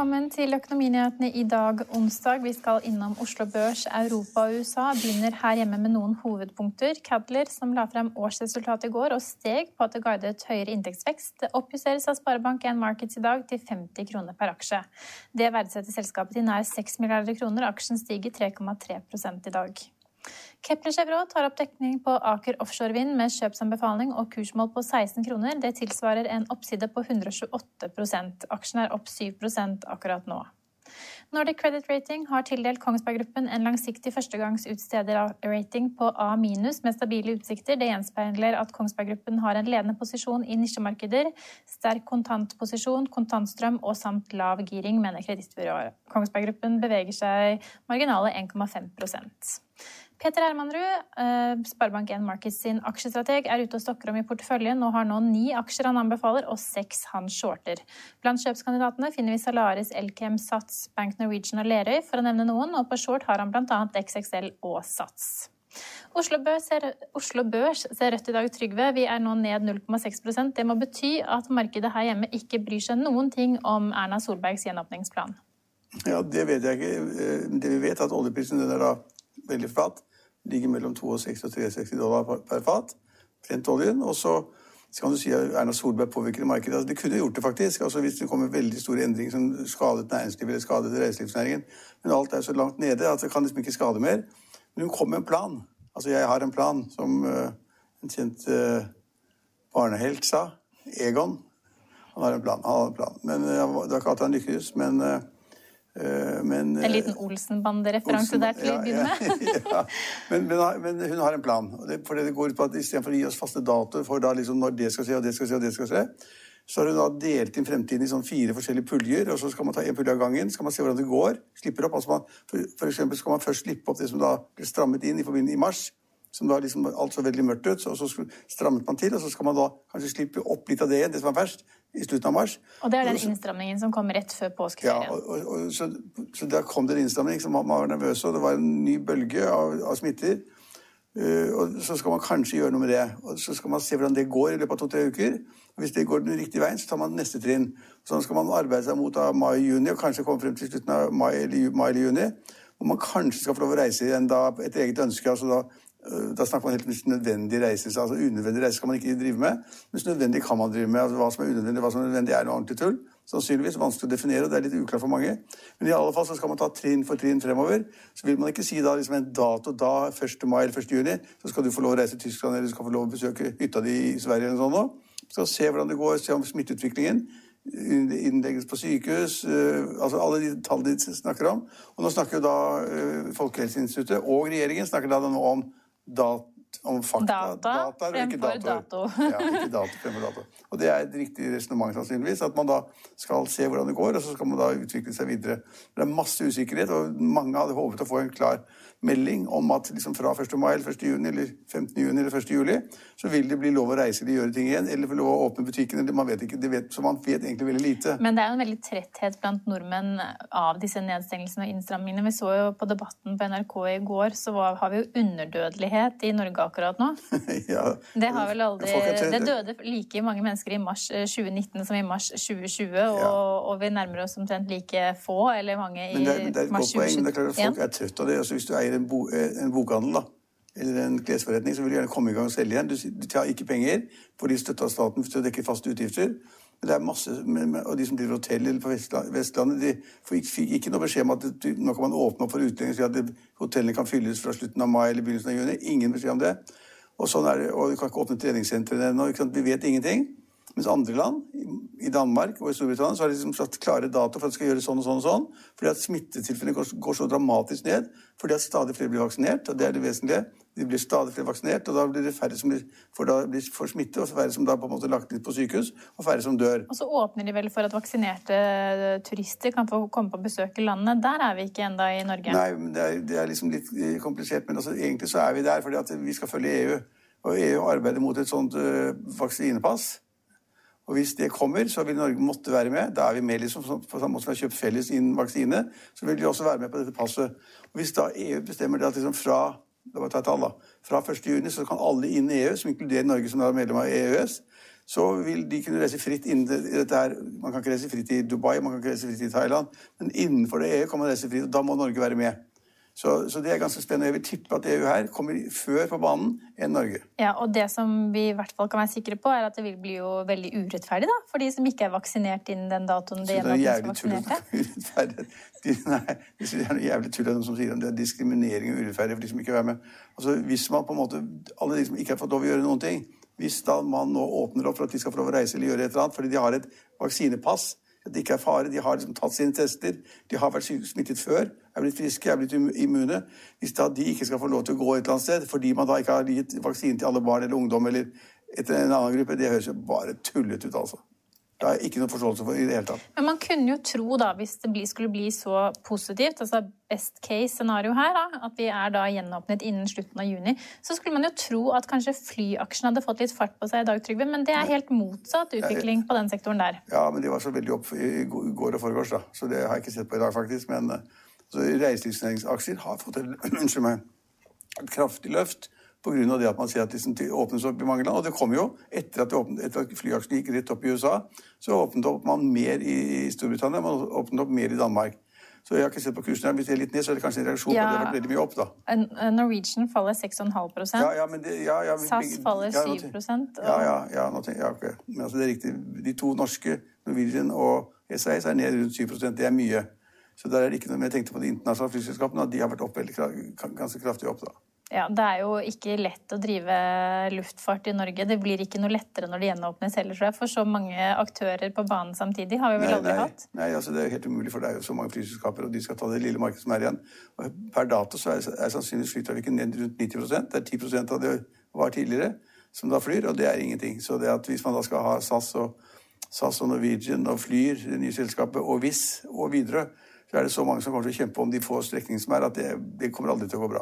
Velkommen til Økonominyhetene i dag, onsdag. Vi skal innom Oslo Børs, Europa og USA. Begynner her hjemme med noen hovedpunkter. Cadler, som la frem årsresultatet i går og steg på at det guidet høyere inntektsvekst, oppjusteres av Sparebank1 Markets i dag til 50 kroner per aksje. Det verdsetter selskapet til nær 6 milliarder kroner. Aksjen stiger 3,3 i dag. Kepler Chevrolet tar opp dekning på Aker Offshore Vind med kjøpsanbefaling og kursmål på 16 kroner. Det tilsvarer en oppside på 128 Aksjen er opp 7% akkurat nå. Nordic Credit Rating har tildelt Kongsberg Gruppen en langsiktig førstegangsutstederrating på A- med stabile utsikter. Det gjenspeiler at Kongsberg Gruppen har en ledende posisjon i nisjemarkeder, sterk kontantposisjon, kontantstrøm og samt lav giring, mener kredittbyrået. Kongsberg Gruppen beveger seg marginale 1,5 Peter Hermanrud, eh, Sparebank1 Markets sin aksjestrateg, er ute og stokker om i porteføljen og har nå ni aksjer han anbefaler, og seks han shorter. Blant kjøpskandidatene finner vi Salaris, Elkem, Sats, Bank Norwegian og Lerøy, for å nevne noen, og på short har han bl.a. XXL og Sats. Oslo Børs, ser, Oslo Børs ser rødt i dag, Trygve. Vi er nå ned 0,6% Det må bety at markedet her hjemme ikke bryr seg noen ting om Erna Solbergs gjenåpningsplan. Ja, Det vet jeg ikke. Eh, det vi vet, er at oljeprisen er da veldig flat ligger mellom 62 og 63 dollar per fat. Brent oljen. Og så kan du si at Erna Solberg påvirker markedet. Altså, det kunne gjort det faktisk. Altså, hvis det kommer veldig store endringer som skadet næringslivet eller skadet reiselivsnæringen. Men alt er så langt nede at det kan liksom ikke skade mer. Men hun kom med en plan. Altså, jeg har en plan, som uh, en kjent uh, barnehelt sa. Egon. Han har en plan. Han har en plan. Men uh, Det var ikke alltid han lykkes. men Eh, men, en liten eh, Olsenbande-referanse der til å begynne med? men, men, men, hun har en plan. For det går ut på at Istedenfor å gi oss faste datoer for liksom når det skal skje, og det skal skje, og det skal skje, så har hun da delt inn fremtiden i sånn fire forskjellige puljer. og Så skal man ta en pulje av gangen, skal man se hvordan det går. slipper opp, altså man, for, for eksempel skal man først slippe opp det som da ble strammet inn i i mars. Som da liksom alt så veldig mørkt ut. Så, så strammet man til, og så skal man da kanskje slippe opp litt av det igjen, det som er verst i slutten av mars. Og det er den innstramningen som kom rett før påskeferien? Ja, og, og, så, så der kom det en innstramning som man var nervøs og Det var en ny bølge av, av smitter. Uh, og Så skal man kanskje gjøre noe med det. og Så skal man se hvordan det går i løpet av to-tre uker. og Hvis det går den riktige veien, så tar man neste trinn. Sånn skal man arbeide seg mot av mai-juni, og kanskje komme frem til slutten av mai eller, mai eller juni. Hvor man kanskje skal få lov å reise igjen da etter eget ønske. altså da da snakker man helt om nødvendig reise. altså Unødvendig reise skal man ikke drive med. Mens nødvendig kan man drive med. altså Hva som er unødvendig, hva som er nødvendig, er noe ordentlig tull. Sannsynligvis vanskelig å definere, og det er litt uklart for mange. Men i alle fall så skal man ta trinn for trinn fremover. Så vil man ikke si da liksom en dato da, 1. mai eller 1. juni, så skal du få lov å reise til Tyskland eller du skal få lov å besøke hytta di i Sverige eller noe sånt. Skal se hvordan det går, se om smitteutviklingen innlegges på sykehus, uh, altså alle de tallene de snakker om. Og nå snakker jo da uh, Folkehelseinstituttet og regjeringen snakker da nå om da om fakta. Data, data fremfor dato. ja, ikke dato fremfor dato. Og det er et riktig resonnement, sannsynligvis. At man da skal se hvordan det går, og så skal man da utvikle seg videre. Det er masse usikkerhet, og mange hadde håpet å få en klar melding om at liksom fra 1. mai eller 1. juni eller 15. juni eller 1. juli så vil det bli lov å reise eller gjøre ting igjen, eller få lov å åpne butikken. eller man vet ikke, vet, Så man vet egentlig veldig lite. Men det er jo en veldig tretthet blant nordmenn av disse nedstengelsene og innstrammingene. Vi så jo på Debatten på NRK i går, så har vi jo underdødelighet i Norge akkurat nå. ja, det har vel aldri Det døde like mange mennesker i mars 2019 eh, som i mars 2020, og, ja. og vi nærmer oss omtrent like få eller mange i det, men det et mars 2021. Det er klart at folk er trøtt av det. Altså, hvis du eier en, bo, en bokhandel, da eller en klesforretning så vil du gjerne komme i gang og selge igjen. Du, du tar ikke penger, for de støtter staten til å dekke faste utgifter. Det er masse, Og de som driver hotell på Vestlandet, de fikk ikke noe beskjed om at det, nå kan man åpne opp for utlendinger, si at hotellene kan fylles fra slutten av mai eller begynnelsen av juni. Ingen beskjed om det. Og sånn er det, og Vi kan ikke åpne treningssentrene ennå. Vi vet ingenting. Mens andre land, i Danmark og i Storbritannia, så har de liksom satt klare dato for at de skal gjøre sånn og sånn. og sånn, Fordi at smittetilfellene går, går, så dramatisk ned. Fordi at stadig flere blir vaksinert. og Det er det vesentlige. De blir stadig flere vaksinert, og da blir det færre som blir, for da blir, for smitte, og færre som da på en måte lagt inn på sykehus, og færre som dør. Og så åpner de vel for at vaksinerte turister kan få komme på besøk i landet. Der er vi ikke enda i Norge. Nei, det er, det er liksom litt komplisert, men altså, egentlig så er vi der fordi at vi skal følge EU. Og EU arbeider mot et sånt uh, vaksinepass. Og Hvis det kommer, så vil Norge måtte være med. Da er vi med liksom, på samme måte som vi har kjøpt felles inn vaksine. Så vil de også være med på dette passet. Og Hvis da EU bestemmer det at liksom fra ta tall da, fra 1.6 så kan alle inn i EU, som inkluderer Norge som er medlem av EØS, så vil de kunne reise fritt inn i dette her. Man kan ikke reise fritt i Dubai, man kan ikke reise fritt i Thailand, men innenfor det EU kan man reise fritt, og da må Norge være med. Så, så, det er ganske spennende. Jeg vil tippe at EU her kommer før på banen enn Norge. Ja, og Det som vi i hvert fall kan være sikre på, er at det vil bli jo veldig urettferdig da, for de som ikke er vaksinert innen den datoen. Det, det er jævlig tull nei, det er jævlig tull de som sier at det er diskriminering og urettferdig for de som ikke er med. Altså, hvis man på en måte, Alle de som ikke har fått lov å gjøre noen ting, hvis da man nå åpner opp for at de skal få lov å reise eller gjøre et eller annet fordi de har et vaksinepass at det ikke er fare. De har liksom tatt sine tester, de har vært smittet før, er blitt friske, er blitt immune. Hvis da de ikke skal få lov til å gå et eller annet sted fordi man da ikke har gitt vaksine til alle barn eller ungdom eller etter en annen gruppe, det høres jo bare tullete ut, altså. Det har jeg ikke noe forståelse for i det hele tatt. Men man kunne jo tro, da, hvis det skulle bli så positivt, altså best case scenario her, da, at vi er da gjenåpnet innen slutten av juni, så skulle man jo tro at kanskje flyaksjen hadde fått litt fart på seg i dag, Trygve. Men det er helt motsatt utvikling på den sektoren der. Ja, men de var så veldig opp i går og foregårs, da. Så det har jeg ikke sett på i dag, faktisk. Men altså, reiselivsnæringsaksjer har fått et, unnskyld meg, et kraftig løft. Pga. det at man ser at det åpnes opp i mange land. Og det kom jo etter at, åpnet, etter at flyaksjen gikk rett opp i USA, så åpnet opp man mer i Storbritannia, man åpnet opp mer i Danmark. Så jeg har ikke sett på kursen her. Hvis det er litt ned, så er det kanskje en reaksjon ja, på det har vært veldig mye opp. da. Norwegian faller 6,5 ja, ja, det, ja, ja, SAS faller 7 og... Ja, ja, ja, tenker, ja okay. men altså, det er riktig. De to norske, Norwegian og SAS, er ned rundt 7% Det er mye. Så der er det ikke noe, men jeg tenkte på de internasjonale flyselskapene, at de har vært opp veldig, ganske kraftig opp. da. Ja, Det er jo ikke lett å drive luftfart i Norge. Det blir ikke noe lettere når det gjenåpnes heller, tror jeg. For så mange aktører på banen samtidig har vi vel nei, aldri nei, hatt? Nei, altså det er helt umulig, for det er jo så mange flyselskaper, og de skal ta det lille markedet som er igjen. Og per dato så er, er sannsynligvis flytrafikken ned rundt 90% Det er 10% av det var tidligere som da flyr, og det er ingenting. Så det at hvis man da skal ha SAS og, SAS og Norwegian og Flyr, det nye selskapet, og Wizz og Widerøe så er det så mange som kommer til å kjempe om de få strekningene som er, at det, det, kommer aldri til å gå bra.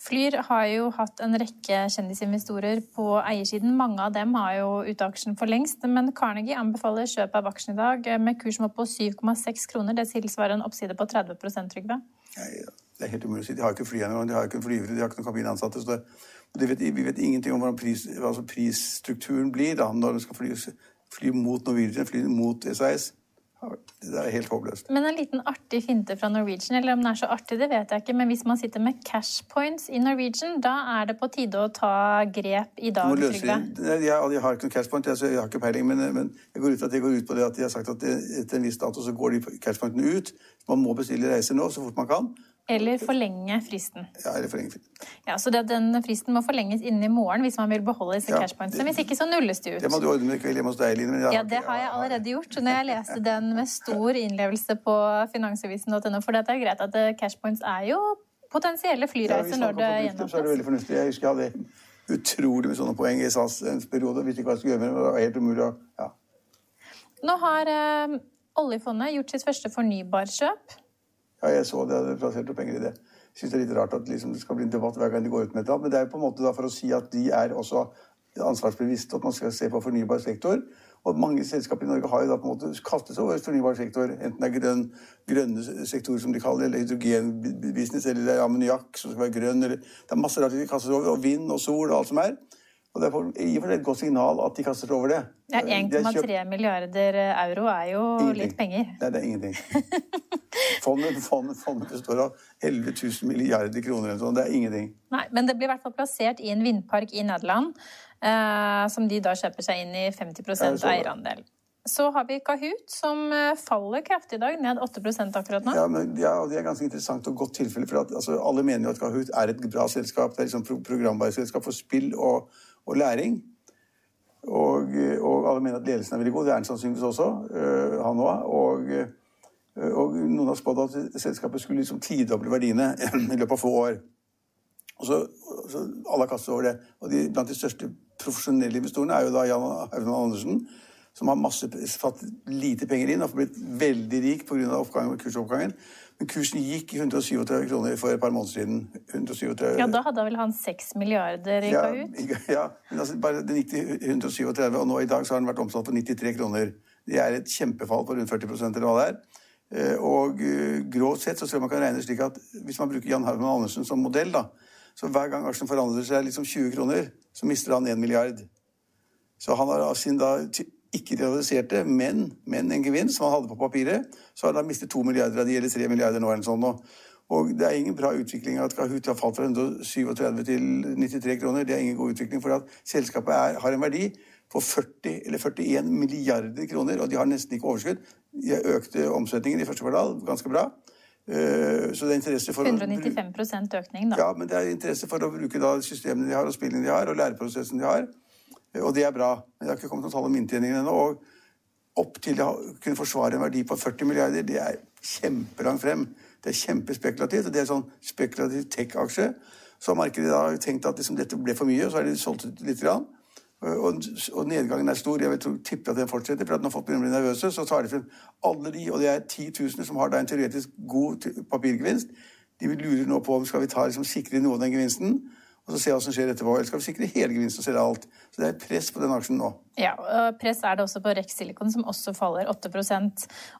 Flyr har jo hatt en rekke kjendisinvestorer på eiersiden. Mange av dem har jo ute aksjen for lengst. Men Carnegie anbefaler kjøp av aksjen i dag med kurs opp på 7,6 kroner. Det tilsvarer en oppside på 30% Trygve? Det er helt umulig å si. De har ikke fly engang. De har ikke en flyvere, de har ikke noen kabinansatte. så det, vet, Vi vet ingenting om hvordan pris, altså prisstrukturen blir da, når de skal fly, fly mot Norwegian, fly mot SAS. Det er helt håpløst. Men en liten artig finte fra Norwegian, eller om den er så artig, det vet jeg ikke, men hvis man sitter med cash points i Norwegian, da er det på tide å ta grep i dag, Trygve? Jeg, jeg, har ikke noen cash point, jeg, jeg har ikke peiling, men, men jeg går ut at det går ut på det at de har sagt at etter en viss dato så går de cash pointene ut. Man må bestille reiser nå så fort man kan. Eller forlenge fristen. Ja, eller forlenge fristen. Ja, Så den fristen må forlenges innen i morgen hvis man vil beholde disse ja, cashpointsene. Hvis ikke så nulles det ut. Det må du ordne med kveld hjemme hos deg, Line. Ja, ja, det har jeg allerede gjort. Når jeg leste den med stor innlevelse på finansavisen.no. For det er greit at eh, cashpoints er jo potensielle flyreiser ja, når det gjenåpnes. Så er det veldig fornuftig. Jeg husker jeg hadde utrolig med sånne poeng i SAS en periode. Visste ikke hva jeg skulle gjøre med det. Det var helt umulig å ja. Nå har eh, oljefondet gjort sitt første fornybarkjøp. Ja, jeg så det. Jeg hadde plassert penger i det. Jeg syns det er litt rart at liksom, det skal bli en debatt hver gang de går ut med et Men det er jo på en måte for å si at de er også ansvarsbevisste, at man skal se på fornybar sektor. Og mange selskaper i Norge har jo da på en måte kastet seg over fornybar sektor. Enten det er grønn, grønne sektorer, som de kaller det, eller hydrogenbusiness, eller er ammoniakk som skal være grønn. eller Det er masse rart de kaster over, og vind og sol og alt som er. Og det er for- i og for seg et godt signal at de kaster seg over det. Ja, De har kjøpt- 1,3 milliarder euro er jo Ingenting. litt penger. Nei, det er ingenting. Fondet, fondet, fondet består av 11 000 milliarder kroner eller. Det er ingenting. Nei, men det blir i hvert fall plassert i en vindpark i Nederland, eh, som de da kjøper seg inn i 50 Ja, jeg så det. eierandel. Så har vi Kahoot, som eh, faller kraftig i dag, ned 8% akkurat nå. Ja, men ja, Det er ganske interessant og godt tilfelle. for at, altså, Alle mener jo at Kahoot er et bra selskap. Det er liksom pro programvareselskap for spill og, og læring. Og, og alle mener at ledelsen er veldig god. Det er han sannsynligvis også. øh, han òg. Og, øh, og noen har spådd at selskapet skulle liksom tidoble verdiene i løpet av få år. Og så, så Alle har kastet over det. Og de, Blant de største profesjonelle investorene er jo da Jan Haugeland Andersen, som har masse, fått lite penger inn og har blitt veldig rik pga. kursoppgangen. Kursen gikk i 137 kroner for et par måneder siden. 137, Ja, Da hadde vel han 6 milliarder i ja, Kahoot. ja, men altså bare den gikk til 137, og nå i dag så har den vært omsatt for 93 kroner. Det er et kjempefall på rundt 40 eller hva det er. Eh, Og eh, grovt sett så tror jeg man kan regne slik at hvis man bruker Jan Herman Andersen som modell, da, så hver gang aksjen forandrer seg liksom 20 kroner, så mister han 1 milliard. Så han har siden da ti- ikke realiserte, men, men en gevinst som han hadde på papiret, så har han mistet 2 milliarder av de, eller 3 milliarder nå eller sånn nå. Og det er ingen bra utvikling at Kahoot har falt fra 137 til 93 kroner. Det er ingen god utvikling, for at selskapet er, har en verdi på 40 eller 41 milliarder kroner, og de har nesten ikke overskudd. De har økte omsetningen i første kvartal ganske bra. Eh, Så det er interesse for å 195% økning, da. ja, men det er interesse for å bruke da systemene de har, og spillene de har, og læreprosessen de har. Eh, Og det er bra. Men det har ikke kommet noen tall om inntjeningen ennå. Og opp til å kunne forsvare en verdi på 40 milliarder, det er kjempelangt frem. Det er kjempespekulativt, og det er sånn spekulativ tech-aksje. Så har markedet da tenkt at liksom dette ble for mye, og så har de solgt ut litt. Grann. Og, og nedgangen er stor. Jeg vil tippe at den fortsetter. for at Når folk begynner å bli nervøse, så tar de frem alle de, og det er titusener som har da en teoretisk god papirgevinst. De lurer nå på om skal vi ta, liksom, sikre noe av den gevinsten, og så se hva som skjer etterpå. Eller skal vi sikre hele gevinsten og selge alt? Så det er press på den aksjen nå. Ja, og Press er det også på Rex Silicon, som også faller 8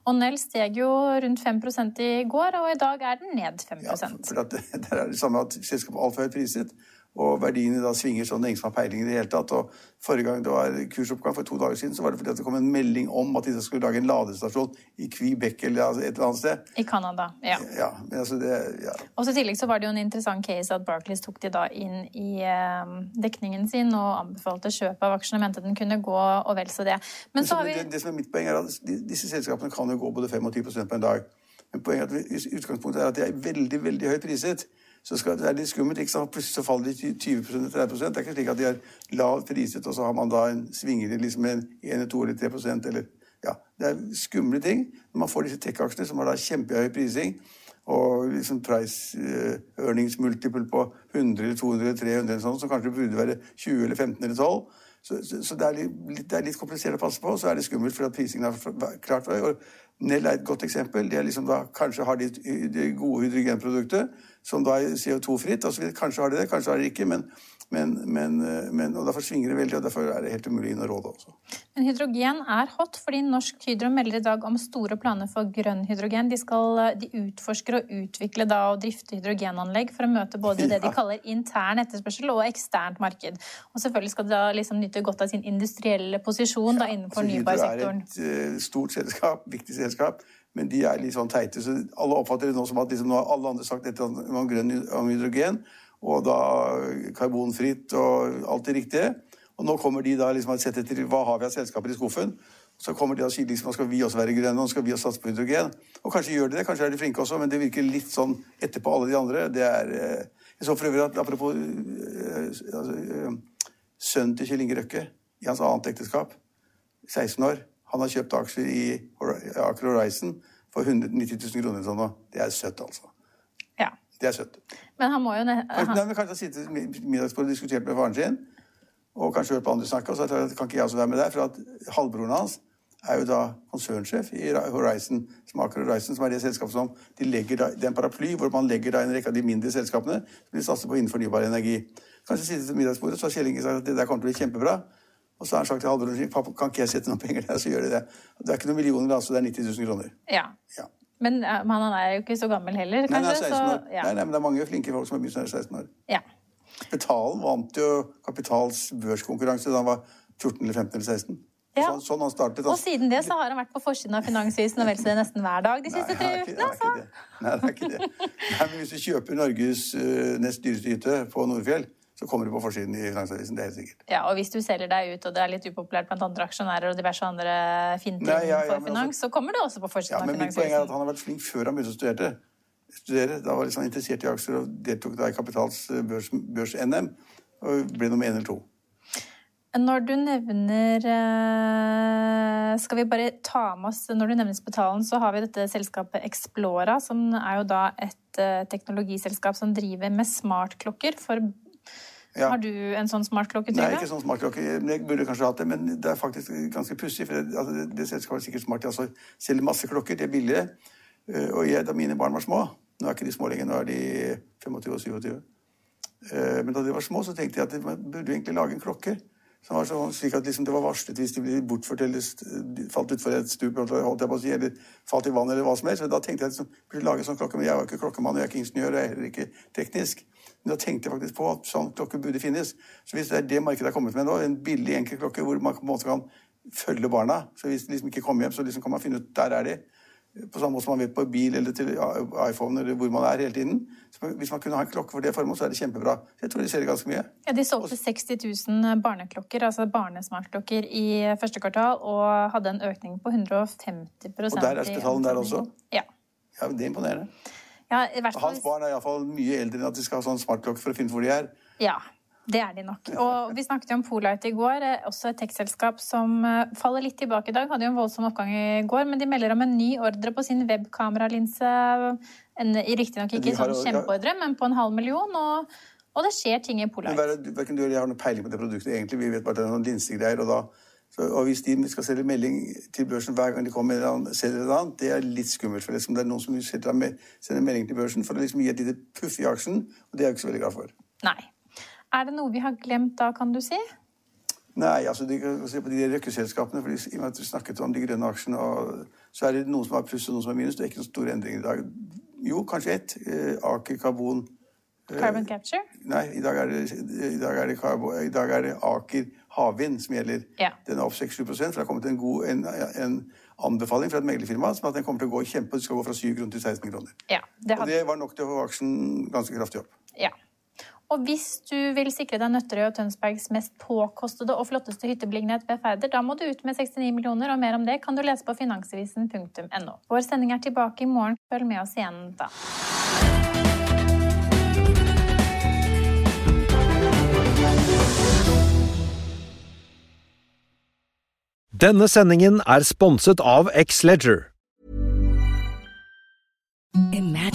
Og Nell steg jo rundt 5% i går, og i dag er den ned 5 Ja, for at, der er det samme at selskapet er altfor høyt priset, og verdiene da svinger sånn det ingen som har peiling i det hele tatt. Og Forrige gang det var kursoppgang for to dager siden, så var det fordi at det kom en melding om at de skulle lage en ladestasjon i Quebec eller altså et eller annet sted. I Canada. ja. Ja, men altså det, ja. Og så I tillegg så var det jo en interessant case at Barclays tok de da inn i eh, dekningen sin og anbefalte kjøp av aksjene, mente den kunne gå og vel så det. Men så har vi det, det som er mitt poeng er at disse selskapene kan jo gå både 5 og 10 på en dag. Men poenget er at utgangspunktet er at de er veldig veldig høyt priset. Så skal, det er litt skummelt. ikke sant? Plutselig så faller de til 20 30 Det er ikke slik at de er lavt priset, og så har man da en svinger i liksom en 1, 2 eller 3% eller ja, Det er skumle ting når man får disse tech-aksjene som har da kjempehøy prising. Og liksom price eh, earnings multiple på 100 eller 200 eller 300 eller sånn, som kanskje burde være 20 eller 15 eller 12. Så, så, så det, er litt, det er litt komplisert å passe på, og så er det skummelt fordi prisingen er klart for høy. Nell er et godt eksempel. De liksom da, kanskje har de det gode hydrogenproduktet, som da er CO2-fritt. og. Kanskje har de det, kanskje har de det ikke. men men, men, eh, men, og Derfor svinger det veldig, og derfor er det helt umulig å råde også. Men hydrogen er hot, fordi Norsk Hydro melder i dag om store planer for grønn hydrogen. De, skal, de utforsker og utvikler da og drifter hydrogenanlegg for å møte både det de kaller intern etterspørsel og eksternt marked. Og selvfølgelig skal de da liksom nyte godt av sin industrielle posisjon da innenfor Altså, Hydro er et uh, stort selskap, viktig selskap, men de er litt sånn teite. så Alle oppfatter det nå som at liksom, nå har alle andre sagt et eller annet om grønn om hydrogen, og da karbonfritt og alt det riktige. Og nå kommer de da liksom og setter til hva har vi av selskaper i skuffen. Så kommer de og sier liksom, skal vi også være grønne, nå skal vi også satse på hydrogen. Og kanskje gjør de det, kanskje er de flinke også, men det virker litt sånn etterpå alle de andre. Det er, eh, Jeg så for øvrig at apropos eh, altså, eh, sønnen til Kjell Inge Røkke i hans annet ekteskap, 16 år, han har kjøpt aksjer i Aker Horizon for 190 000 kroner. Sånn, det er søtt, altså. Det er søtt. Men han må jo Kanskje, han, nei, men kanskje han sitter ved middagsbordet og diskutert med faren sin, og kanskje hørt på andre snakke, og så kan ikke jeg også være med der, for at halvbroren hans er jo da konsernsjef i Horizon, som Aker Horizon, som er det selskapet som de legger da, det er en paraply hvor man legger da en rekke av de mindre selskapene som vil satse på innen fornybar energi. Kanskje sitte til middagsbordet, så har Kjell Inge sagt at det der kommer til å bli kjempebra. Og så har han sagt til halvbroren sin pappa, kan ikke jeg sette noen penger der, så gjør de det. Det er ikke noen millioner, da, så det er 90 000 kroner. ja. Ja. Men han er jo ikke så gammel heller, Nei, han er 16 år. Så, ja. Nei, nei, men det er mange flinke folk som har begynt når de er 16 år. Ja. Kapitalen vant jo Kapitals børskonkurranse da han var 14 eller 15 eller 16. Ja. Så, sånn han startet. Og siden det så har han vært på forsiden av Finansvisen og vel så det nesten hver dag de siste tre ukene. altså. Nei, det er ikke det. Nei, men hvis du kjøper Norges uh, nest dyreste hytte på Nordfjell, så kommer du på forsiden i Finansavisen. Det er helt sikkert. Ja, og hvis du selger deg ut, og det er litt upopulært blant andre aksjonærer og diverse andre finting Nei, ja, ja, for finans, også, så kommer det også på forsiden Ja, men av mitt poeng er at han har vært flink før han begynte å studere. studere. Da var liksom interessert i aksjer og deltok da i Kapitals eh, børs- børs-NM. og ble nummer én eller to. Når du nevner eh, Skal vi bare ta med oss Når du nevner Spetalen, så har vi dette selskapet Explora, som er jo da et eh, teknologiselskap som driver med smartklokker. For Ja. Har du en sånn smartklokke, Nei, ikke sånn smartklokke. Jeg burde kanskje hatt det, men det er faktisk ganske pussig. For det, altså, det, det selskapet er sikkert smart. De altså, selger masse klokker, de er billige. Eh, Og jeg, da mine barn var små Nå er ikke de små lenger, nå er de 25 og 27. Eh, Men da de var små, så tenkte jeg at man burde egentlig lage en klokke. Som var sånn, slik at liksom det var varslet hvis de ble bortført eller falt utfor et stup si, eller falt i vann eller hva som helst. Da tenkte jeg jeg burde lage sånn klokke. Men jeg var ikke klokkemann, jeg er ikke ingeniør, jeg er heller ikke teknisk. Men da tenkte jeg faktisk på at sånn klokke burde finnes. Så hvis det er det markedet har kommet med nå, en billig, enkel klokke hvor man på en måte kan følge barna Så hvis de liksom ikke kommer hjem, så liksom kan man finne ut der er de. På samme måte som man vet på bil eller til iPhone eller hvor man er hele tiden. Så hvis man kunne ha en klokke for det formålet, så er det kjempebra. Jeg tror de selger ganske mye. Ja, de solgte 60 000 barneklokker, altså barnesmartklokker, i første kvartal, og hadde en økning på 150% Og der er Spetalen der også? Ja. Ja, Det er imponerende. ja i hvert fall Hans barn er iallfall mye eldre enn at de skal ha sånn smartklokke for å finne ut hvor de er. Ja, det er de nok. Og vi snakket jo om Polite i går, eh, også et tekstselskap som eh, faller litt tilbake i dag. Hadde jo en voldsom oppgang i går, men de melder om en ny ordre på sin webkameralinse. En- Riktignok ikke en sånn kjempeordre, men på en halv million. Og, og det skjer ting i Polite. Verken du eller jeg har noen peiling på det produktet egentlig. Vi vet bare at det er noen linsegreier. Og, da, så, og hvis de skal selge melding til børsen hver gang de kommer med en selger et annet, det er litt skummelt. For det er som det er noen som sender melding til børsen for å liksom gi et lite puff i aksjen, og det er jeg ikke så veldig glad for. Nei. Er det noe vi har glemt da, kan du si? Nei, altså de, se på de røkkeselskapene, for i og med at du snakket om de grønne aksjene, så er det noen som har pluss og noen som har minus. Det er ikke noen store endringer i dag. Jo, kanskje ett. Eh, Aker Karbon. Carbon capture? Nei, i dag er det, i dag er det, karbo, i dag er det Aker Havvind som gjelder. Ja. Den er opp 6-7 for det har kommet en, god, en, en anbefaling fra et meglerfirma som at den kommer til å gå kjempe, det skal gå fra 7 kroner til 16 kroner. Ja. Det Og det var nok til å få aksjen ganske kraftig opp. ja. Og hvis du vil sikre deg Nøtterøy og Tønsbergs mest påkostede og flotteste hyttebeliggenhet ved Færder, da må du ut med 69 millioner, og mer om det kan du lese på finansavisen.no. Vår sending er tilbake i morgen. Følg med oss igjen da. Denne sendingen er sponset av X-Leger.